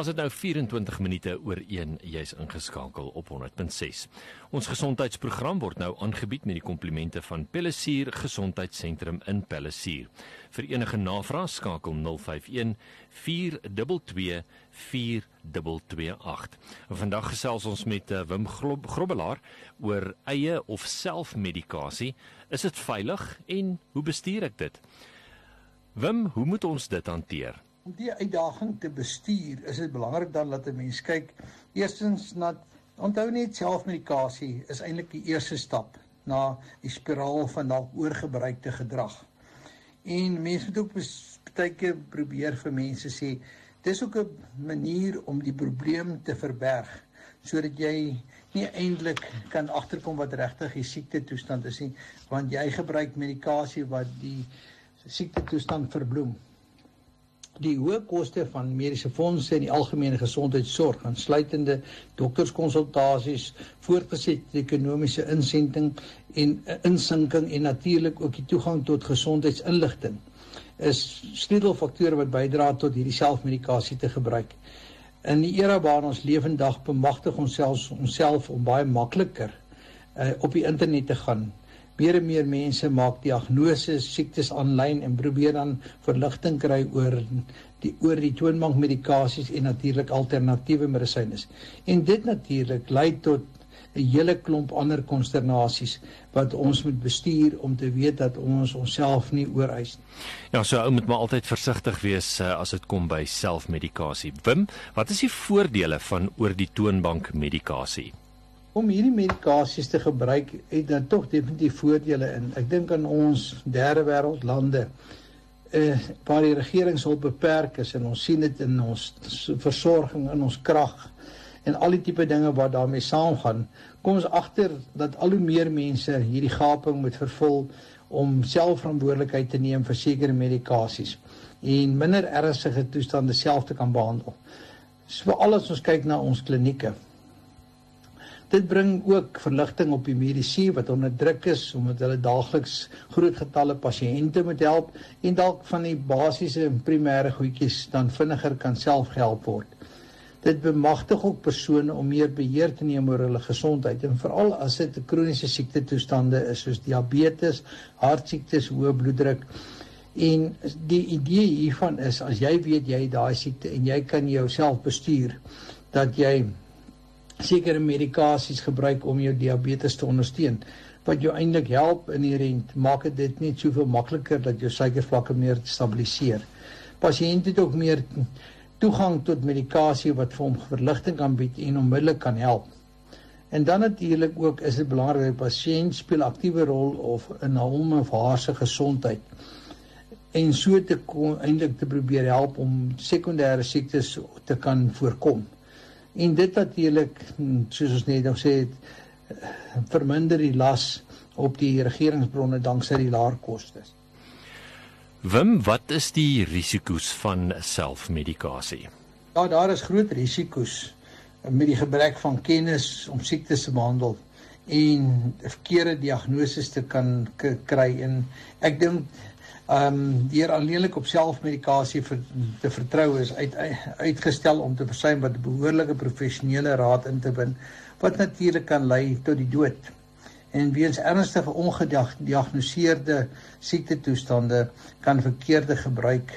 Ons het nou 24 minute oor 1 jy's ingeskakel op 100.6. Ons gesondheidsprogram word nou aangebied met die komplimente van Pellisier Gesondheidssentrum in Pellisier. Vir enige navrae skakel 051 422 4228. Vandag gesels ons met uh, Wim Grobbelaar oor eie of selfmedikasie. Is dit veilig en hoe bestuur ek dit? Wim, hoe moet ons dit hanteer? Om die uitdaging te bestuur, is dit belangrik dan dat 'n mens kyk eerstens na onthou net selfmedikasie is eintlik die eerste stap na die spiraal van dalk oorgebruikte gedrag. En mense moet ook baie keer probeer vir mense sê Dis ook 'n manier om die probleem te verberg sodat jy nie eintlik kan agterkom wat regtig die siekte toestand is nie, want jy gebruik medikasie wat die siekte toestand verbloem. Die hoë koste van mediese fondse en die algemene gesondheidsorg, aansluitende dokterskonsultasies, voortgesette ekonomiese insenting en insinking en natuurlik ook die toegang tot gesondheidsinligting is sleutelfaktore wat bydra tot hierdie selfmedikasie te gebruik. In die era waarin ons lewendig bemagtig onsself onsself om baie makliker uh, op die internet te gaan. Meer en meer mense maak diagnose siektes aanlyn en probeer dan verligting kry oor die oor die toonbank medikasies en natuurlik alternatiewe medisyne. En dit natuurlik lei tot 'n hele klomp ander konsternasies wat ons moet bestuur om te weet dat ons onsself nie ooreis nie. Ja, so ou moet maar altyd versigtig wees uh, as dit kom by selfmedikasie. Wim, wat is die voordele van oor die toonbank medikasie? Om hierdie medikasies te gebruik het dan tog definitief voordele in. Ek dink aan ons derde wêreld lande eh waar die regerings hul beperk is en ons sien dit in ons versorging in ons krag en al die tipe dinge wat daarmee saamgaan, kom ons agter dat al hoe meer mense hierdie gaping moet vervul om selfverantwoordelikheid te neem vir sekere medikasies en minder ernstige toestande self te kan behandel. So vir alles ons kyk na ons klinieke. Dit bring ook verligting op die mediese wat onder druk is omdat hulle daagliks groot getalle pasiënte moet help en dalk van die basiese en primêre goedjies dan vinniger kan self gehelp word. Dit bemagtig ook persone om meer beheer te neem oor hulle gesondheid en veral as dit 'n kroniese siekte toestande is soos diabetes, hartsiektes, hoë bloeddruk. En die idee hiervan is as jy weet jy het daai siekte en jy kan jouself bestuur dat jy sekere medikasies gebruik om jou diabetes te ondersteun wat jou eintlik help inherënt maak dit net soveel makliker dat jou suikervlakke meer stabiliseer. Pasiënte het ook meer toegang tot medikasie wat vir hom verligting kan bied en onmiddellik kan help. En dan natuurlik ook is dit belangrik dat die pasiënt speel aktiewe rol of in hom of haar se gesondheid en so te eintlik te probeer help om sekondêre siektes te kan voorkom. En dit natuurlik soos ons net nou sê het verminder die las op die regeringsbronne danksy die laer kostes. Wim, wat is die risiko's van selfmedikasie? Ja, daar is groot risiko's met die gebrek van kennis om siektes te behandel en verkeerde diagnoses te kan kry en ek dink ehm um, deur alleenlik op selfmedikasie vir, te vertrou is uit, uitgestel om te versuim wat behoorlike professionele raad in te win wat natuurlik kan lei tot die dood en weens ernstige ongediagnoseerde siektetoestande kan verkeerde gebruik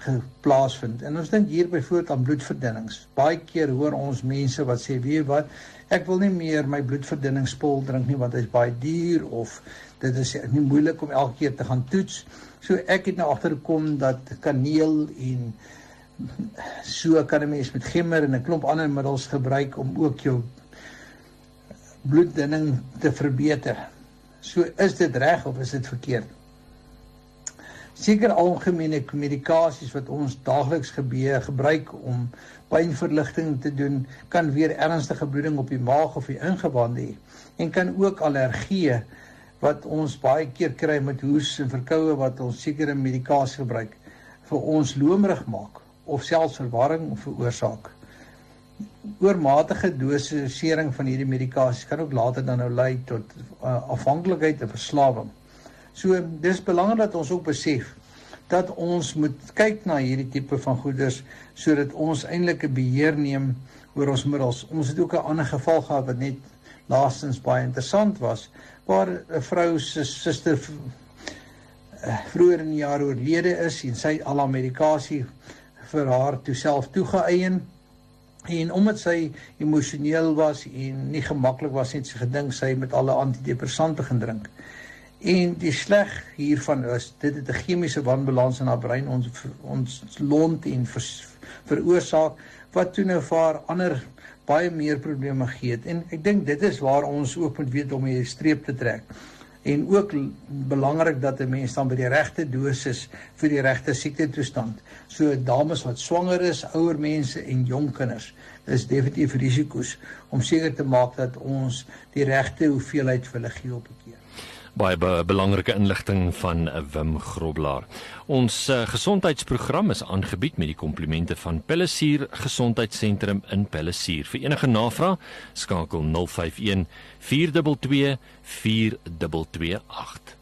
geplaasvind. En ons dink hier byvoorbeeld aan bloedverdunnings. Baie keer hoor ons mense wat sê, "Weet wat, ek wil nie meer my bloedverdunningspil drink nie want dit is baie duur of dit is nie moeilik om elke keer te gaan toets." So ek het nou agtergekom dat kaneel en so kan 'n mens met gemmer en 'n klomp ander middels gebruik om ook jou bloeddunning te verbeter. So is dit reg of is dit verkeerd? Seker algemene medikasies wat ons daagliks gebeur gebruik om pynverligting te doen, kan weer ernstige bloeding op die maag of die ingewande hê en kan ook allergieë wat ons baie keer kry met hoes en verkoue wat ons sekere medikasie gebruik vir ons loomrig maak of selfs verwarring veroorsaak. Oormatige dosering van hierdie medikasie kan ook later dan nou lei tot uh, afhanklikheid en verslawing. So dis belangrik dat ons ook besef dat ons moet kyk na hierdie tipe van goeders sodat ons eintlik 'n beheer neem oor ons middels. Ons het ook 'n ander geval gehad wat net laastens baie interessant was waar 'n vrou se suster eh, vroeër in die jaar oorlede is en sy al haar medikasie vir haar toe self toegeëien en omdat sy emosioneel was en nie gemaklik was net sy gedink sy met alle antidepressante begin drink. En die sleg hiervan is dit het 'n chemiese wanbalans in haar brein ons ons lont en ver, veroorsaak wat toe nou vir haar ander baie meer probleme gee het. En ek dink dit is waar ons ook moet weet om 'n streep te trek. En ook belangrik dat 'n mens dan by die regte dosis vir die regte siekte toestand. So dames wat swanger is, ouer mense en jong kinders, is definitief risiko's om seker te maak dat ons die regte hoeveelheid vir hulle gee op 'n keer baie be belangrike inligting van Wim Groblaar. Ons uh, gesondheidsprogram is aangebied met die komplimente van Pellisier Gesondheidssentrum in Pellisier. Vir enige navrae, skakel 051 422 4228.